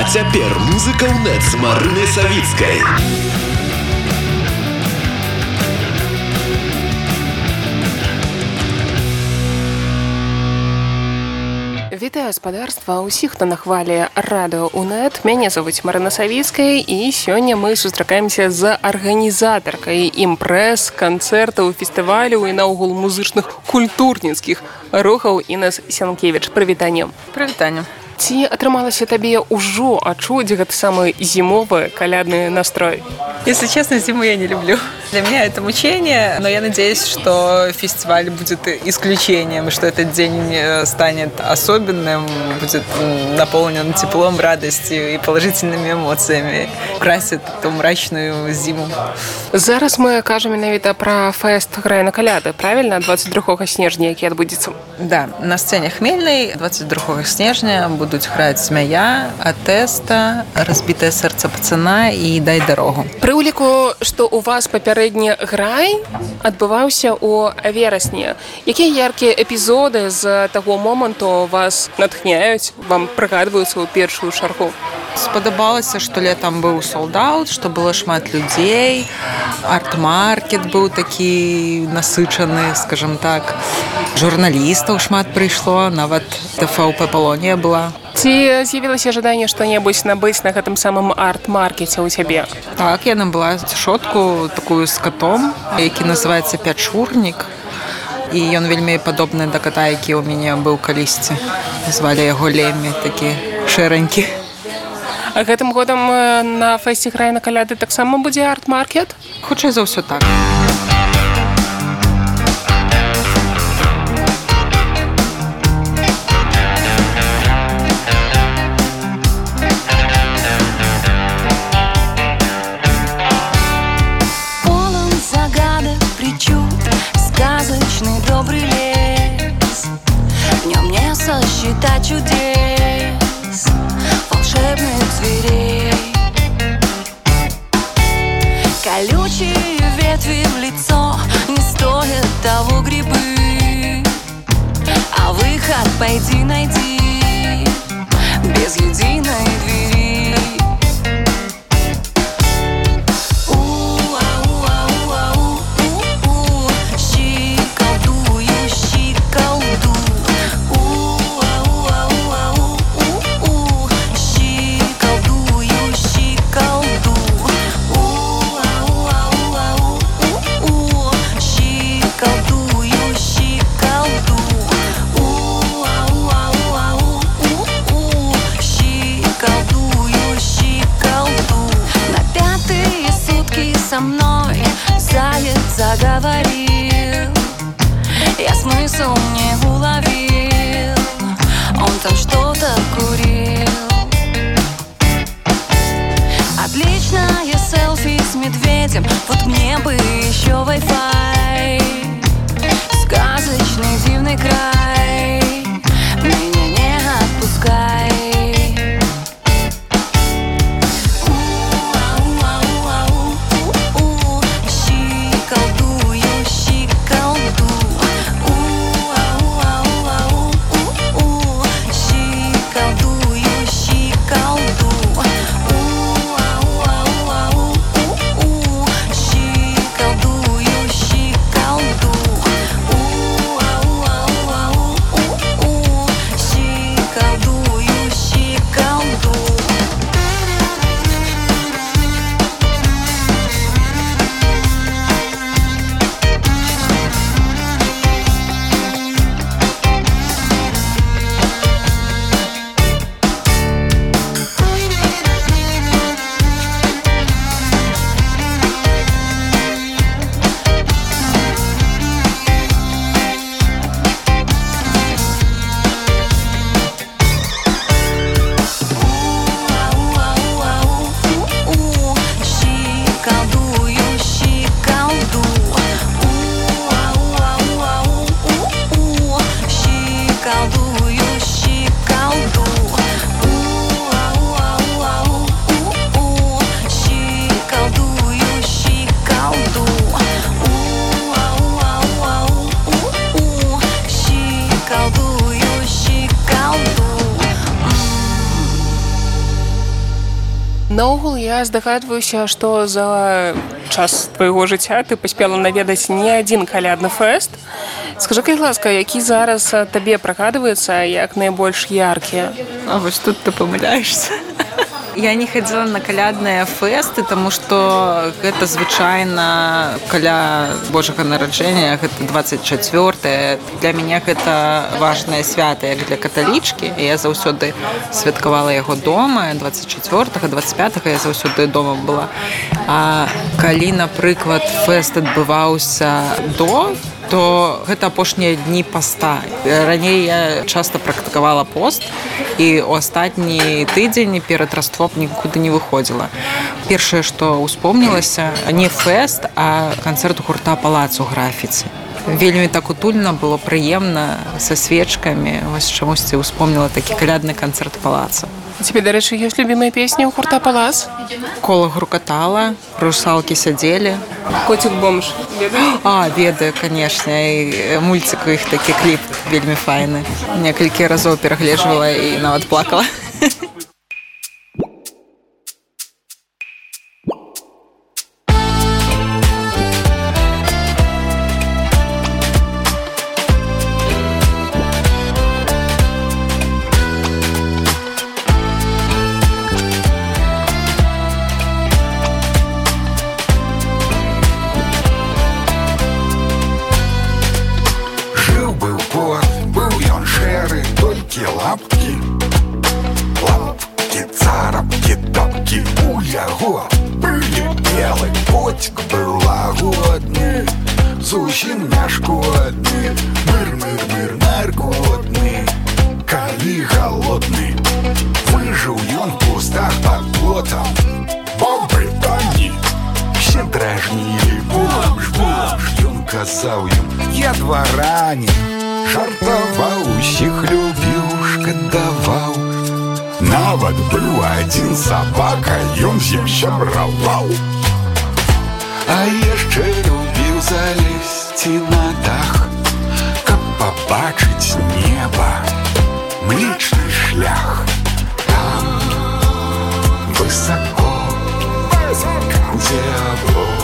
А цяпер музыка ў нет з марынай савіцкай. Вітаю спадарства ўсіх хто на хвалі радыо унет мяне завуць марына савіцкая і сёння мы сустракаемся з арганізатаркай імпрэс канцэртаў фестывалю і наогул музычных культурніцкіх рухаў інас сянкевич прывітаннем прывітанне ці атрымалася табе ўжо адчуць гэты самы зімовы калядны настрой? Если честно зиму я не люблю. Для меня это мучение но я надеюсь что фестиваль будет исключением что этот день э, станет особенным будет наполнен теплом радостью и положительными эмоциями красит эту мрачную зиму. Зараз мы кажем менавіта про фест грая каляды правильно 22 снежня які адбудзецца. Да на сцене хмельной 22 снежня будет будуць граць змяя а тэста разбітае сэрца пацана і дай дарогу. Пры ўліку што у вас папярэдні грай адбываўся у верасні. Якія яркія эпізоды з таго моманту вас натхняюць вам прыгадваюцца ў першую шарху спадабалася што летом быў солдат што было шмат людзей арт-маркет быў такі насычаны скажем так. Журналістаў шмат прыйшло нават тфп палонія была ці з'явілася жаданне што-небудзь набыць на гэтым самым арт-маркеце ў цябе? Так яна была шотку такую з катом які называется пячурнік і ён вельмі падобны да ката які ў мяне быў калісьці. Звалі яго лемі такі шэранькі. А гэтым годам на фэсце края на каляды таксама будзе арт-маркет? Хутчэй за ўсё так. а чудес волшебных зверей. Колючие ветви в лицо не стоят того грибы. А выход пойди найди без единой двери я здагадваюся, што за час твайго жыцця ты паспела наведаць не адзін калядны фэст. Скажы кай ласка, які зараз табе прагадваецца як найбольш яркія. А вось тут ты памыляешься. Я не хадзіла на калядныя фэсты, таму што гэта звычайна каля Божага нараджэння гэта 24. Для мяне гэта важнае свята як для каталічкі. Я заўсёды святкавала яго дома 24 25 я заўсёды дома была. А калі, напрыклад, фэст адбываўся до, то гэта апошнія дні паста. Раней я часто практыкавала пост і у астатні тыдзень перад раствоп нікуды не выходзіла. Першае што успомнілася не фэст а канцэрт гурта палацу графіцы. Вельмі так утульна было прыемна са свечкамі. Вось чамусьці успомніла такі калядны канцэрт палаца тебе дарэчы ёсць любімыя песні ў гурта палас? Кола грукатала русалкі сядзелі коцік бомж. А ведаю канешне мульцік іх такі кліп вельмі файны. Некалькі разоў перагледжвала і нават плакала Вот был адзін сабака, ён з ім сябраваў. А яшчэ любіў залезці на дах, каб пабачыць неба, млечны шлях. Там высоко, высоко. дьявол.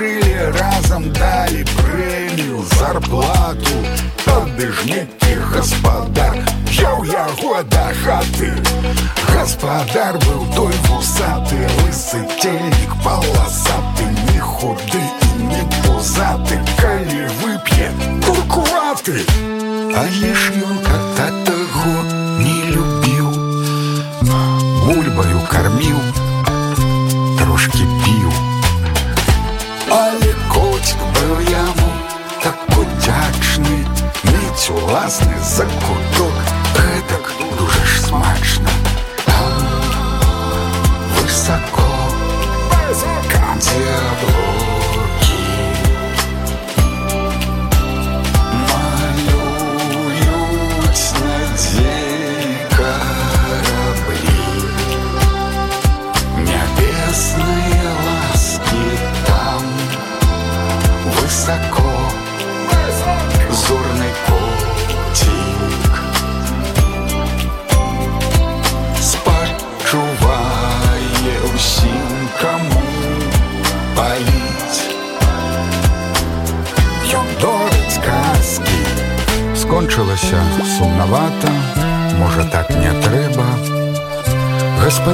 решили разом дали премию, зарплату Подыжните, господар, я у ягода хаты. Господар был той вусатый, лысый телек полосатый Не худы и не пузатый, коли выпьет куркуватый А лишь он как скончылася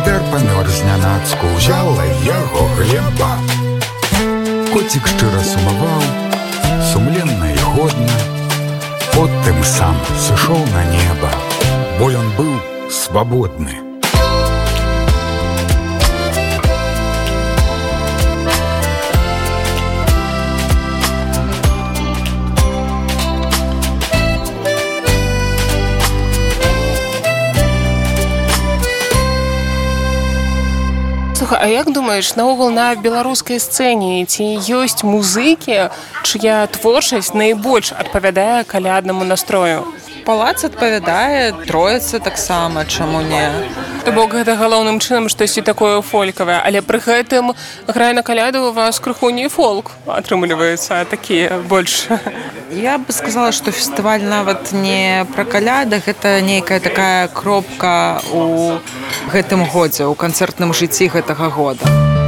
Гаспадар памёр знянацку ўзяла яго глеба коцік шчыра сумаваў сумленна і годна потым сам сышоў на неба бо ён быў свабодны а як думаеш наогул на беларускай сцэне ці ёсць музыкі чыя творчасць найбольш адпавядае каляднаму настрою палац адпавядае троецца таксама чаму не. То бок гэта галоўным чынам штосьці такое фолькавае але пры гэтым грае на каляду у вас крыху не фолк атрымліваецца такія больш. Я бы сказала что фестываль нават не пра каляда гэта нейкая такая кропка у гэтым годзе у канцэртным жыцці гэтага года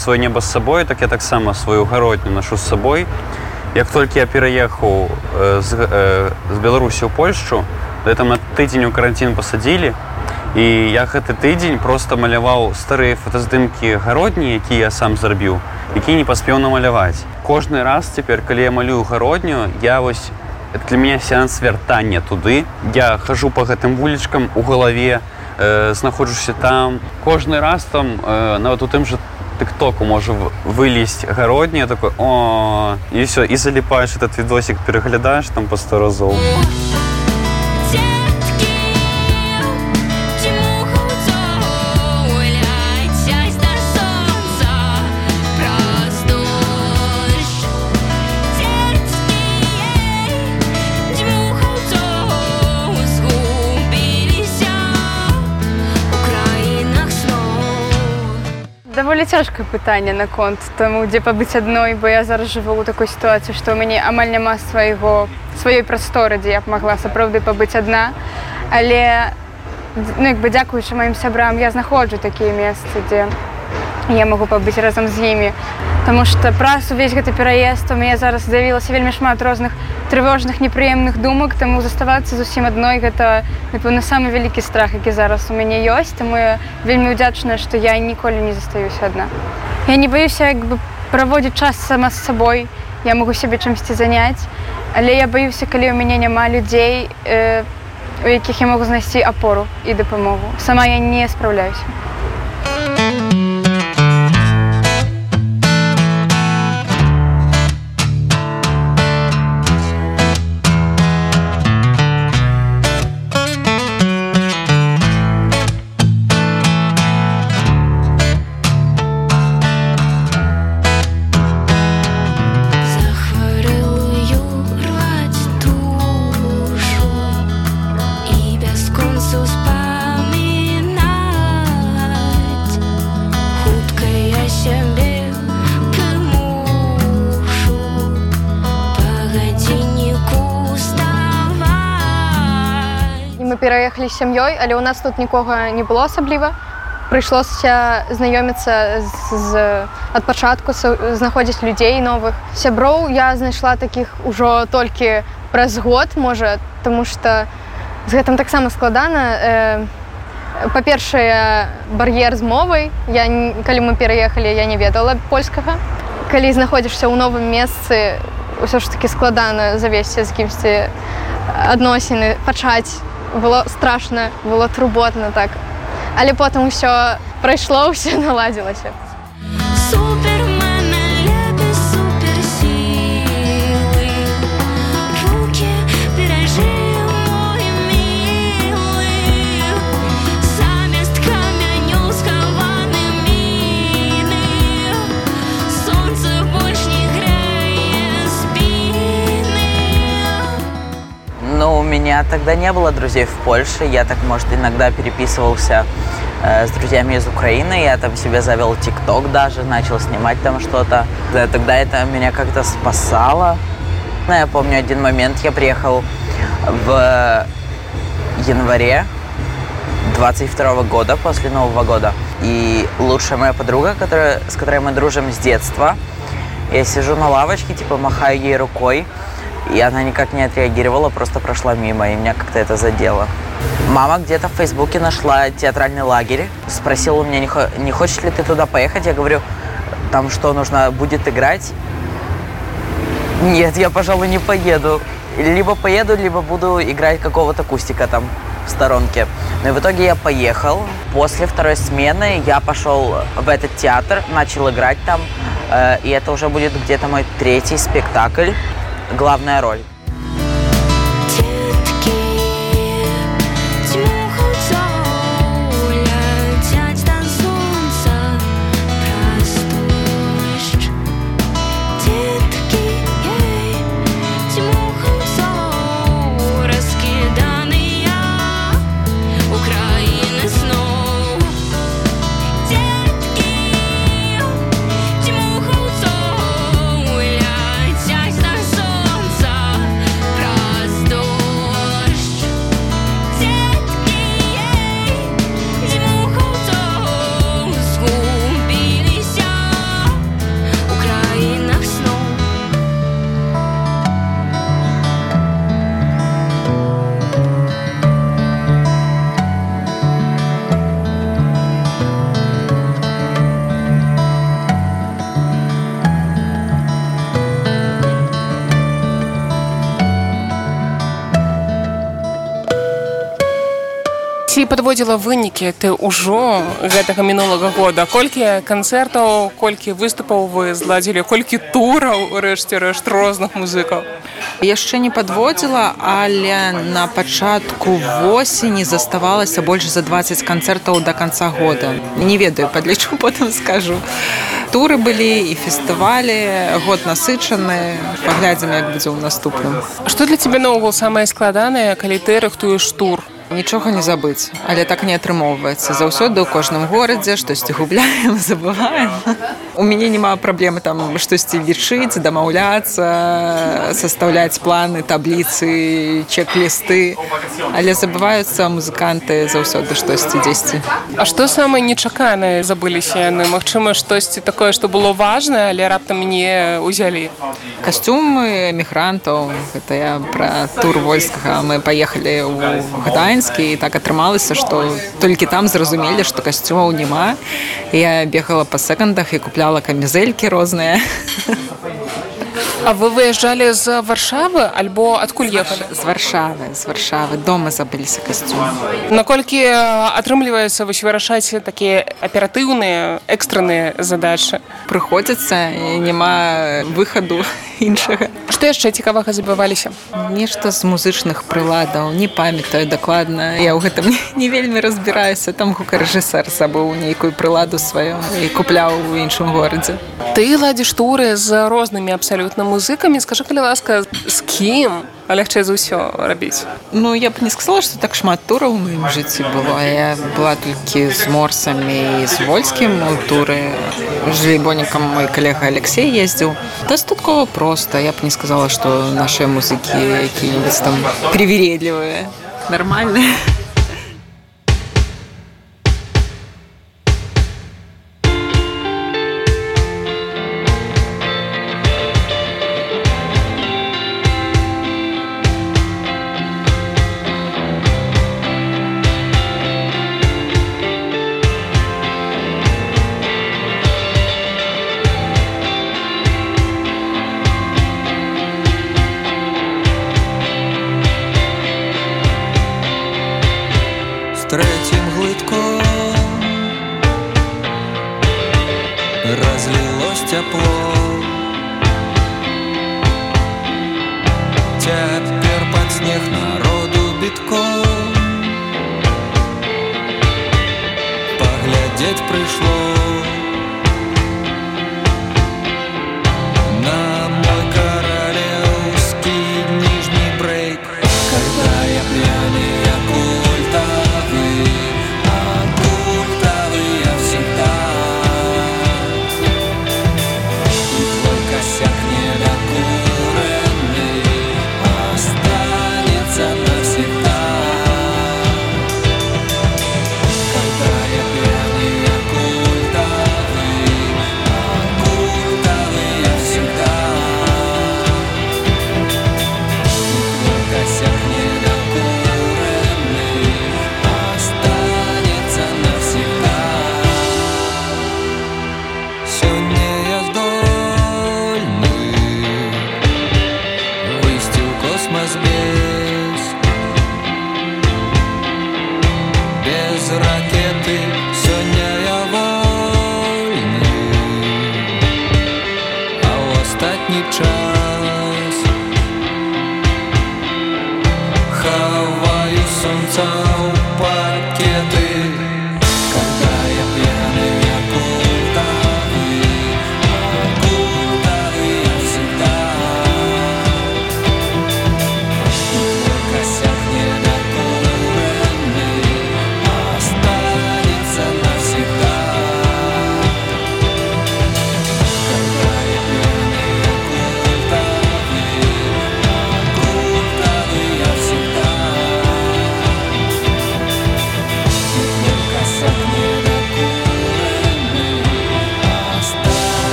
носіць свое небо з сабой так я таксама сваю гаротню нашу з сабой як толькі я пераехаў з, з беларусі ў польшчу там на тыдзень у каранцін пасадзілі і я гэты тыдзень просто маляваў старыя фотаздымкі гародні які я сам зрабіў які не паспеў намаляваць кожны раз цяпер калі я малюю гародню я вось для меня сеанс вяртання туды я хожу по гэтым вулічкам у галаве э, знаходжуся там. Кожны раз там э, нават у тым же тыктоку можа вылезть гародні такой о і все і заліпаеш этот відосик пераглядаеш там по 100 разоў а даволі цяжкае пытанне наконт таму дзе пабыць адной бо я зараз жыву у такой сітуацыі што ў мяне амаль няма свайго сваёй прасторы дзе я б магла сапраўды пабыць адна але ну, як бы дзякуючы маім сябрам я знаходжу такія месцы дзе я магу пабыць разам з імі Таму што праз увесь гэты пераезд у мяне зараз з'явілася вельмі шмат розных трывожных непрыемных думак таму заставацца зусім адной гэта напэўна самы вялікі страх які зараз у мяне ёсць таму я вельмі ўдзячная што я ніколі не застаюся адна я не баюся як бы праводзіць час сама з сабой я могу сябе чымсьці заняць але я баюся калі у мяне няма людзей э, у якіх я могу знайсці апору і дапамогу сама я не спраўляюся пераехалі сям'ёй але у нас тут нікога не было асабліва. Прыйшлося знаёміцца з ад пачатку знаходзіць людзей новых. Сяброў я знайшла такіх ужо толькі праз год можа тому что з гэтым таксама складана. Э, па-першае бар'ер з мовай. Я калі мы пераехалі я не ведала польскага. Калі знаходзішся ў новым месцы ўсё ж таки складана завесці з кімсьці адносіны пачаць было страшна было труботна так. Але потым усё прайшло ўсё наладзілася меня тогда не было друзей в Польше. Я так, может, иногда переписывался э, с друзьями из Украины. Я там себе завел ТикТок даже, начал снимать там что-то. Да, тогда это меня как-то спасало. Ну, я помню один момент, я приехал в январе 22 года, после Нового года. И лучшая моя подруга, которая, с которой мы дружим с детства, я сижу на лавочке, типа махаю ей рукой, и она никак не отреагировала, просто прошла мимо, и меня как-то это задело. Мама где-то в Фейсбуке нашла театральный лагерь, спросила у меня, не, не хочешь ли ты туда поехать? Я говорю, там что, нужно будет играть? Нет, я, пожалуй, не поеду. Либо поеду, либо буду играть какого-то кустика там в сторонке. И в итоге я поехал. После второй смены я пошел в этот театр, начал играть там. Э, и это уже будет где-то мой третий спектакль. Главная роль. Падводзіла вынікі ты ўжо гэтага мінулага года. Колькі канцэртаў колькі выступаў вы зладзілі колькі тураў рэшце рэшт розных музыкаў? Яшчэ не падводзіла але на пачатку восені заставалася больш за 20 канцэртаў до конца года. Не ведаю падлічу потым скажу. Туры былі і фестывалі год насычаны. Паглядзім як будзе ў наступным. Што для цябе наогул самае складанае калі ты рыхтуеш тур нічога не забыць але так не атрымоўваецца. Заўсёды ў кожным горадзе штосьці губляем забываем у мяне няма праблемы там штосьці лічыць дамаўляцца састаўляць планы табліцы чек-лісты але забываюцца музыканты заўсёды штосьці дзесьці А што самае нечаканае забыліся яны? Магчыма штосьці такое што было важнае але раптам не ўзялі. Касцюмы эмігрантаў. Гэта я пра тур войскага. Мы паехалі ў гданьскі і так атрымалася што толькі там зразумелі што касцюмаў няма. Я бегала па секандах і купляла камізэлькі розныя А вы выязджалі з варшавы альбо адкуль ехалі з варшавы з варшавы. Дома забыліся касцюмы наколькі атрымліваецца вось вырашаць такія аператыўныя экстранныя задачы прыходзіцца няма выхаду іншага што яшчэ цікавага забываліся? Нешта з музычных прыладаў не памятаю дакладна я ў гэтым не вельмі разбіраюся. Там гукарэжысар забыў нейкую прыладу сваю і купляў у іншым горадзе. Ты ладзіш туры з рознымі абсалютна музыкамі. Скажы калі ласка з кім лягчэй за ўсё рабіць. Ну я б не сказала што так шмат тураў у маім жыцці было я была толькі з морсамі з вольскім у туры. Жлейбонікам мой калега Алексей ездзіў. Дастаткова проста. Я б не сказала што нашыя музыкі якія-нибудь там привередлівыя нормальные разлилось тепло. Теперь под снег народу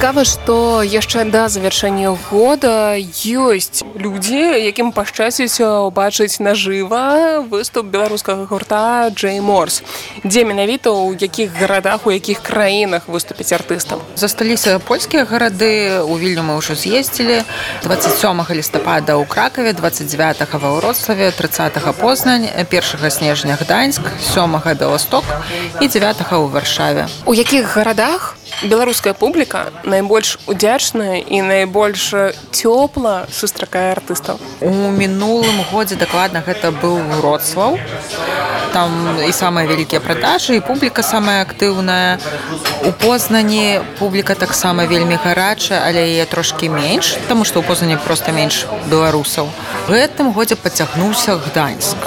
Цікава, што яшчэ да завяршэння года ёсць людзі, якім пашчасціць убачыць нажыва выступ беларускага гурта Джей Морс. Дзе менавіта ў якіх гарадах, у якіх краінах выступіць артыстам. Засталіся польскія гарады у вільню мы ўжо з'ездзілі 27 лістапада ў кракаве 29 ва ўроцлаве 30 познань 1 снежня гданьск 7 беласток і 9 ў варшаве У якіх гарадах беларуская публіка найбольш удзячная і найбольш цёпла сустракае артыстаў. у мінулым годзе дакладна гэта быў роцлаў там і самыя вялікія продажы і публіка самая актыўная. У познані публіка таксама вельмі гарачая але яе трошкі менш тому што ў познані просто менш беларусаў. Гэтым годзе пацягнуўся гданьск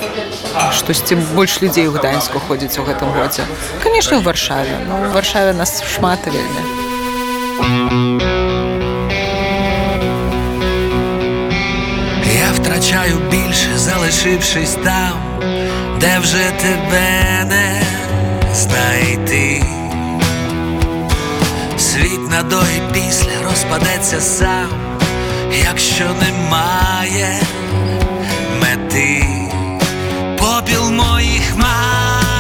штосьці больш людзей у гданьску ходзіць у гэтым годзе канешне ў варшаве ну, у варшаве нас шмат вельмі Я втрачаю більше, залишившись там, де вже тебе не знайти. Світ на до і після розпадеться сам, якщо немає мети. Попіл моїх марень,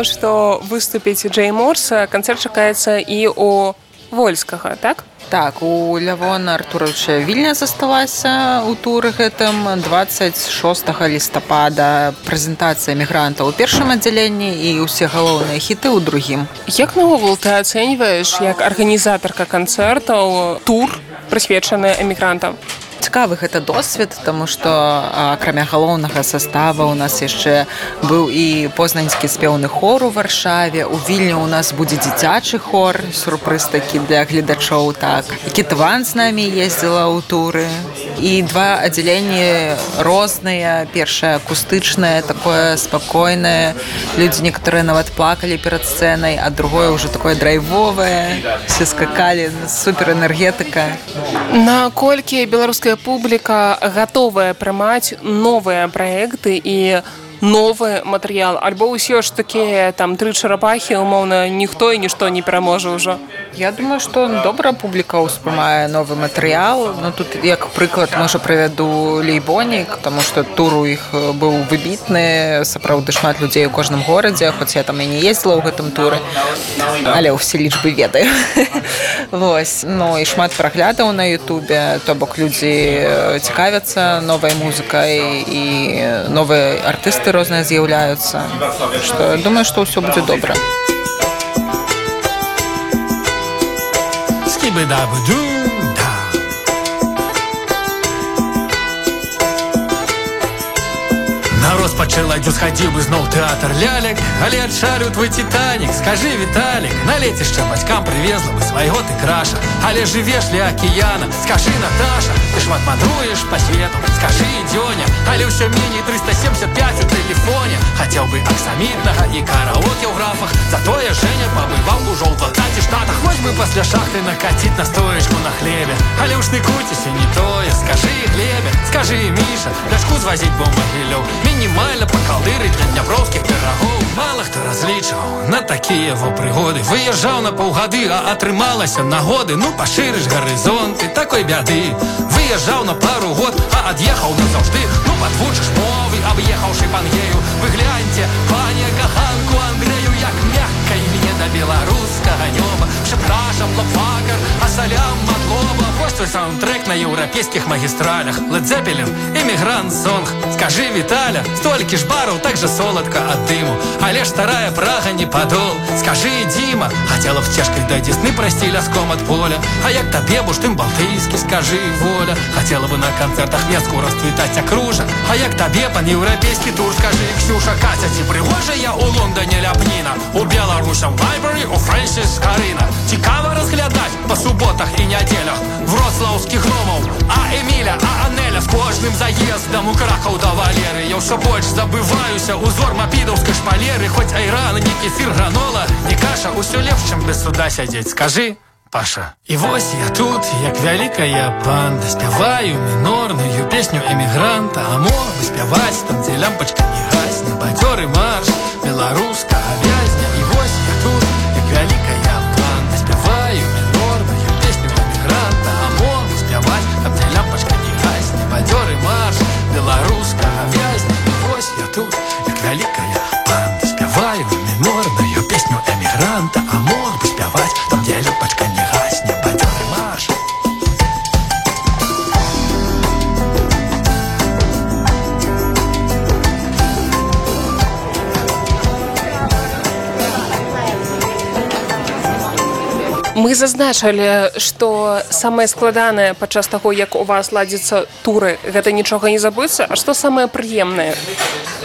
таго што выступіць Джей Морс канцэрт чакаецца і у вольскага так? Так, у Лявона Артуровича Вільня засталася ў туры гэтым. 26 лістапада прэзентацыя мігрантаў у першым аддзяленні і ўсе галоўныя хіты ў другім. як наогул ты ацэньваеш як арганізатарка канцэртаў тур прысвечаны эмігрантам Цікавы гэта досвед, таму што акрамя галоўнага састава у нас яшчэ быў і познаньскі спеўны хор у варшаве. У вільні у нас будзе дзіцячы хор, сюрпрыз такі для гледачоў так. Кітван з намі ездзіла ў туры. І два аддзяленні розныя, першае акустычнае, такое спакойнае. Людзі некаторыя нават плакалі перад сцэнай, а другое ўжо такое драйвовае. Все скакалі, суперэнергетыка. наколькі беларуская публіка гатовая прымаць новыя праекты і новы матэрыял альбо ўсё ж такі там тры чарапахі умоўна ніхто і нішто не пераможа ўжо Я думаю, што добра публіка ўспрымае новы матэрыял. Ну тут як прыклад можа правяду лейбонік, таму што тур у іх быў выбітны, сапраўды шмат людзей у кожным горадзе, хоць я там і не ездзіла ў гэтым туры, але ўсе лічбы ведаю. Вось ну і шмат праглядаў на Ютубе, то бок людзі цікавяцца новай музыкай і новыя артысты розныя з'яўляюцца. што думаю, што ўсё будзе добра. Скибы-дабы-ду, да. Народ пачыладзю схадзіў бы зноў тэатр лялек, але адшарю твой титанік, скажи Віталік, на лецішча бацькам прывезла бы свайго ты краша, але жывеш ля акіяна, скажи Наташа, ты шмат мандруеш па свету, скажи Дзёня, але ўсё меней 375 у тэлефоне, хацеў бы аксамітнага і караоке ў графах, затое Женя пабываў ужо ў 20 штатах, вось бы пасля шахты накаціць на стоечку на хлебе, але ўж ты куціся не тое, скажи Глебе, скажи Міша, дачку звазіць бо магілёў, мінімальна пакалдырыць для дняброўскіх пирогоў. Мала хто разлічваў на такія во прыгоды. Выязджаў на паўгады, а атрымалася нагоды, ну пашырыш гарызонты такой бяды. Выязджаў на пару год, а ад'ехаў назаўжды, ну падвучыш мовы, аб'ехаўшы пангею. Вы гляньце, пане каханку Андрею, беларускага нёба. Прzepraszam, лопфакер, а салям матлоба. Вось твой саундтрек на еўрапейскіх магістралях. Zeppelin, эмігрант сонг. Скажи, Віталя, столькі ж бараў так же соладка ад дыму. Але ж старая прага не падол. Скажи, Дзіма, хацела б цяжкай да дзесны прасці ляском ад поля. А як табе буш тым балтыйскі, скажи, воля. Хацела бы на канцэртах меску расцвітаць акружа. А як табе пан еўрапейскі тур, скажи, Ксюша, Катя, ці прыгожа я у Лондоне ляпніна. У Беларусам Library, у Фрэнсіс Карына. Цікава разглядаць па суботах і нядзелях вроцлаўскіх громаў а эміля а анеля з кожным заездам у крахаў да валеры. Я ўсё больш забываюся узор мапідаўскай шпалеры. Хоць айран не кефір гранола не каша усё лепш чым без суда сядзець скажи Паша і вось я тут як вялікая банда спяваю мінорную песню эмігранта а мог бы спяваць там дзе лямпачка не гасне бадзёры марш беларускага вязня Мы зазначылі, што самае складанае падчас таго, як у вас ладзіцца туры, гэта нічога не забыцца, А што самае прыемнае?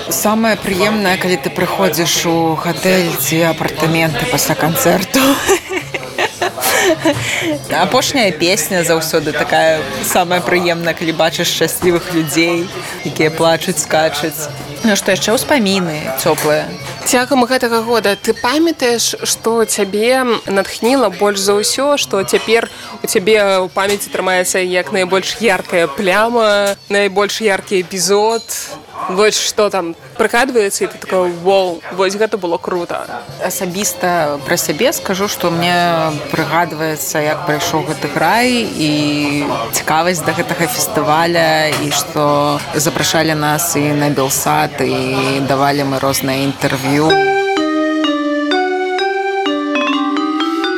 Самае прыемнае, калі ты прыходзіш у гатэль ці апартаменты пасля канцэрту. Апошняя песня заўсёды такая самая прыемная, калі бачыш шчаслівых людзей, якія плачуць, скачуць. Ну што яшчэ ўспаміны цёплыя. Цягам гэтага года ты памятаеш, што цябе натхніла больш за ўсё, што цяпер у цябе ў памяці трымаецца як найбольш яркая пляма, найбольш яркі эпізод. Вось што там прыкадваецца і ты такой вол, вось гэта было круто. Асабіста пра сябе скажу, што мне прыгадваецца, як прайшоў гэты грай і цікавасць да гэтага фестываля і што запрашалі нас і на белсад і давалі мы розныя інтэрв'ю.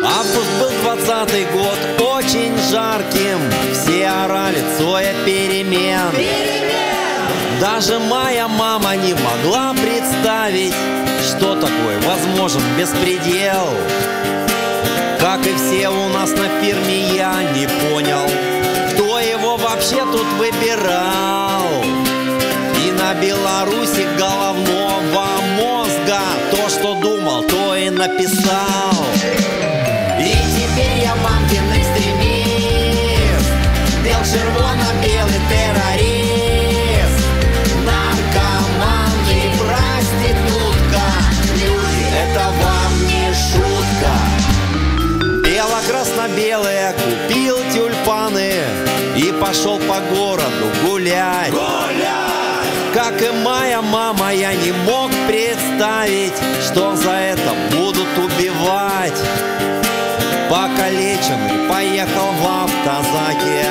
Август был двадцатый год, очень жарким Даже моя мама не могла представить Что такое возможен беспредел. Как и все у нас на фирме я не понял Кто его вообще тут выбирал. И на Беларуси головного мозга То, что думал, то и написал. И теперь я мамкин экстремист Бел-червоно-белый террорист пошел по городу гулять. Как и моя мама, я не мог представить Что за это будут убивать. Покалеченный поехал в автозаке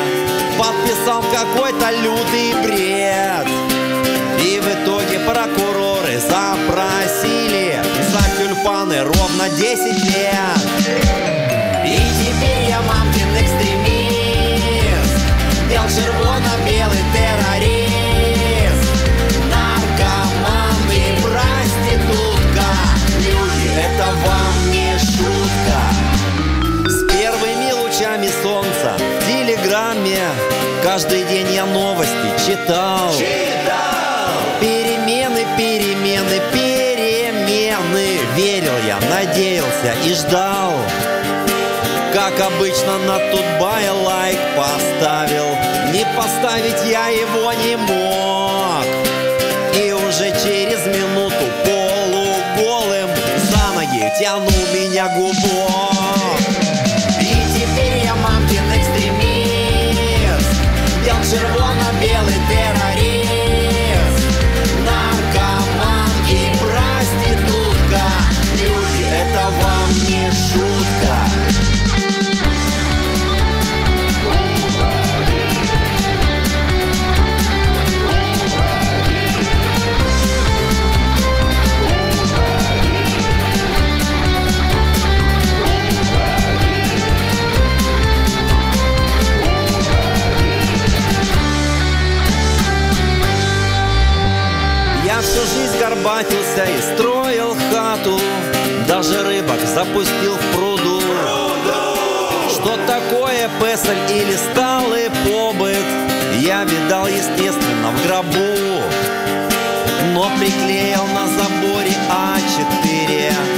Подписал какой-то лютый бред. И в итоге прокуроры запросили За тюльпаны ровно 10 лет Бел-червоно-белый террорист. Наркоман и проститутка. Люди, это вам не шутка. С первыми лучами солнца в телеграмме Каждый день я новости читал. Перемены, перемены, перемены. Верил я, надеялся и ждал. Как обычно на Тутбай лайк поставил Не поставить я его не мог. И уже через минуту полуголым За ноги тянул меня губок Я всю жизнь горбатился и строил хату. Даже рыбок запустил в пруду. Что такое песель или сталый побыт Я видал, естественно, в гробу. Но приклеил на заборе А4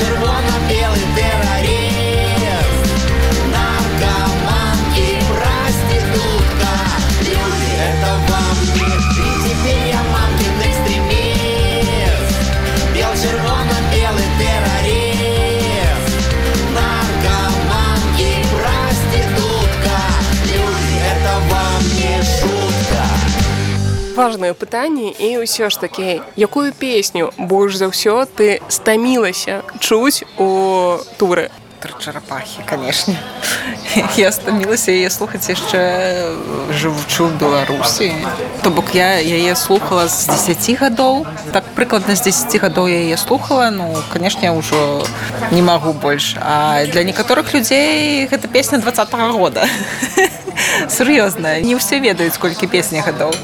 said, Важнае пытанне і ўсё ж такі, якую песню больш за ўсё ты стамілася чуць у туры. Тры чарапахі канешне я стамілася яе слухаць яшчэ жывучу беларусі то бок я яе слухала з 10 гадоў так прыкладна з 10 гадоў я яе слухала. Ну канешне ўжо не магу больш. А для некаторых людзей гэта песня два года. Сур'ёзна не ўсе ведаюць колькі песні гадоў.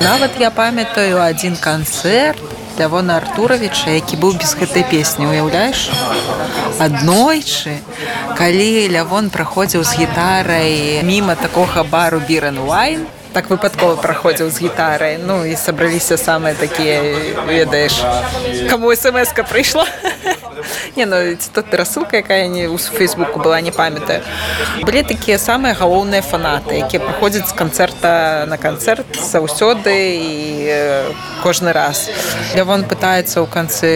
Нават я памятаю адзін канцэрт Лявона Артуровича, які быў без гэтай песні, уяўляеш? Аднойчы, калі Лявон праходзіў з гітарай міма такога бару Біран Уайн, так выпадкова праходзіў з гітарай. Ну і сабраліся самыя такія, ведаеш, каму смс-ка прыйшла. Не, ну, тут рассылка, якая не ў фейсбуку была не памятаю. Былі такія самыя галоўныя фанаты, якія прыходзяць з канцэрта на канцэрт заўсёды і э, кожны раз. Лявон пытаецца ў канцы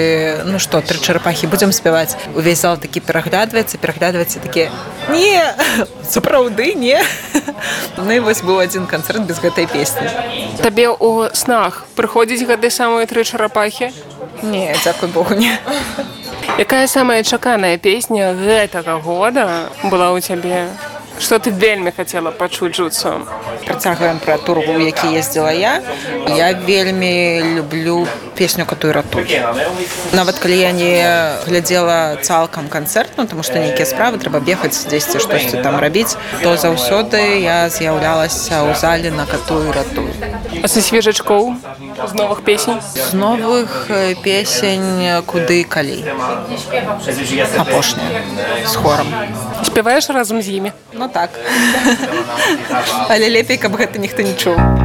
ну што тры чарапахі будзем спяваць. Увесь зал такі пераглядваецца, пераглядваецца такі не сапраўды не. Ну і вось быў адзін канцэрт без гэтай песні. Табе ў снах прыходзіць гады самыя тры чарапахі. Не, дзякуй Богу не. Якая самая чаканая песня гэтага года была ў цябе? Што ты вельмі хацела пачуць жуцом? Працягваем пра тургу, які ездзіла я. Я вельмі люблю песню катую ратуй. Нават калі я не глядзела цалкам канцэрт, ну, таму што нейкія справы трэба бегаць дзесьці штосьці там рабіць, то заўсёды я з'яўлялася ў зале на катую ратуй. А са свежачкоў з новых песень? З новых песень куды калі. Апошняя з хорам. Спяваеш разам з імі. Ну так. Але лепей, каб гэта ніхто не чуў.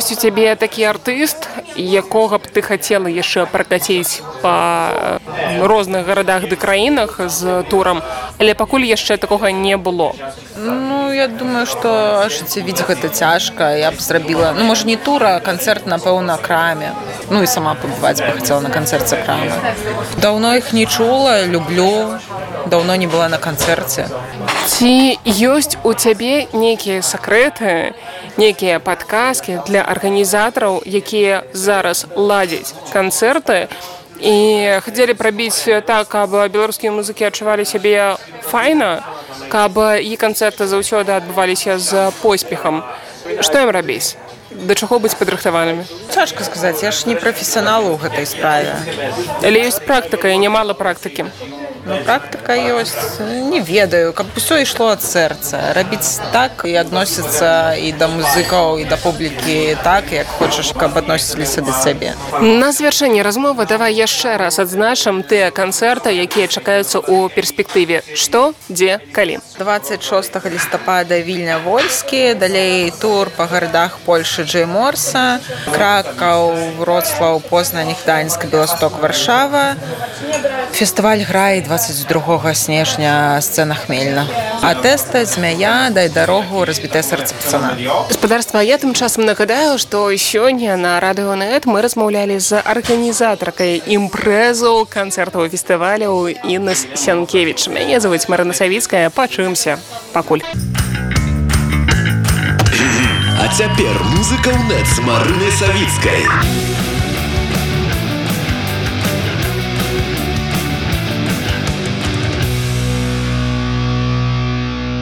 Ёсць у цябе такі артыст якога б ты хацела яшчэ пракаціць па э, розных гарадах ды краінах з турам але пакуль яшчэ такога не было. Ну я думаю что ажыццявіць гэта цяжка. Я б зрабіла ну можа не тура канцэрт напэўна краме. Ну і сама пабываць бы хацела на канцэрце крама даўно іх не чула люблю. Даўно не была на канцэрце ці ёсць у цябе нейкія сакрэты нейкія падказкі для арганізатараў якія зараз ладзяць канцэрты і хацелі прабіць так каб беларускія музыкі адчувалі сябе файна каб і канцэрты заўсёды адбываліся з поспехам. Што ім рабіць? Да чаго быць падрыхтаванымі? Цяжка сказаць я ж не прафесіянал у гэтай справе. Але ёсць практыка і нямала практыкі Ну, практыка ёсць не ведаю каб усё ішло ад сэрца рабіць так і адносіцца і да музыкаў і да публікі так як хочаш каб адносіліся да сябе На завяршэнне размовы давай яшчэ раз адзначым тыя канцэрты, якія чакаюцца ў перспектыве. Што, дзе, калі. 26 лістапада вільня вольскі далей тур па гарадах польшы джейморса кракаў вроцлаў познань гданьска беласток варшава фестываль грае 22 снежня сцена хмельна а тэста змяя дай дарогу разбітае сэрца пацана Гаспадарства, я тым часам нагадаю, што сёння на радыёнет мы размаўлялі з арганізатаркай імпрэзу канцэртаў фестываляў Іннас Сянкевіч. Мяне завуць Марына Савіцкая, пачуемся пакуль. А цяпер музыка ў нет з Марынай Савіцкай.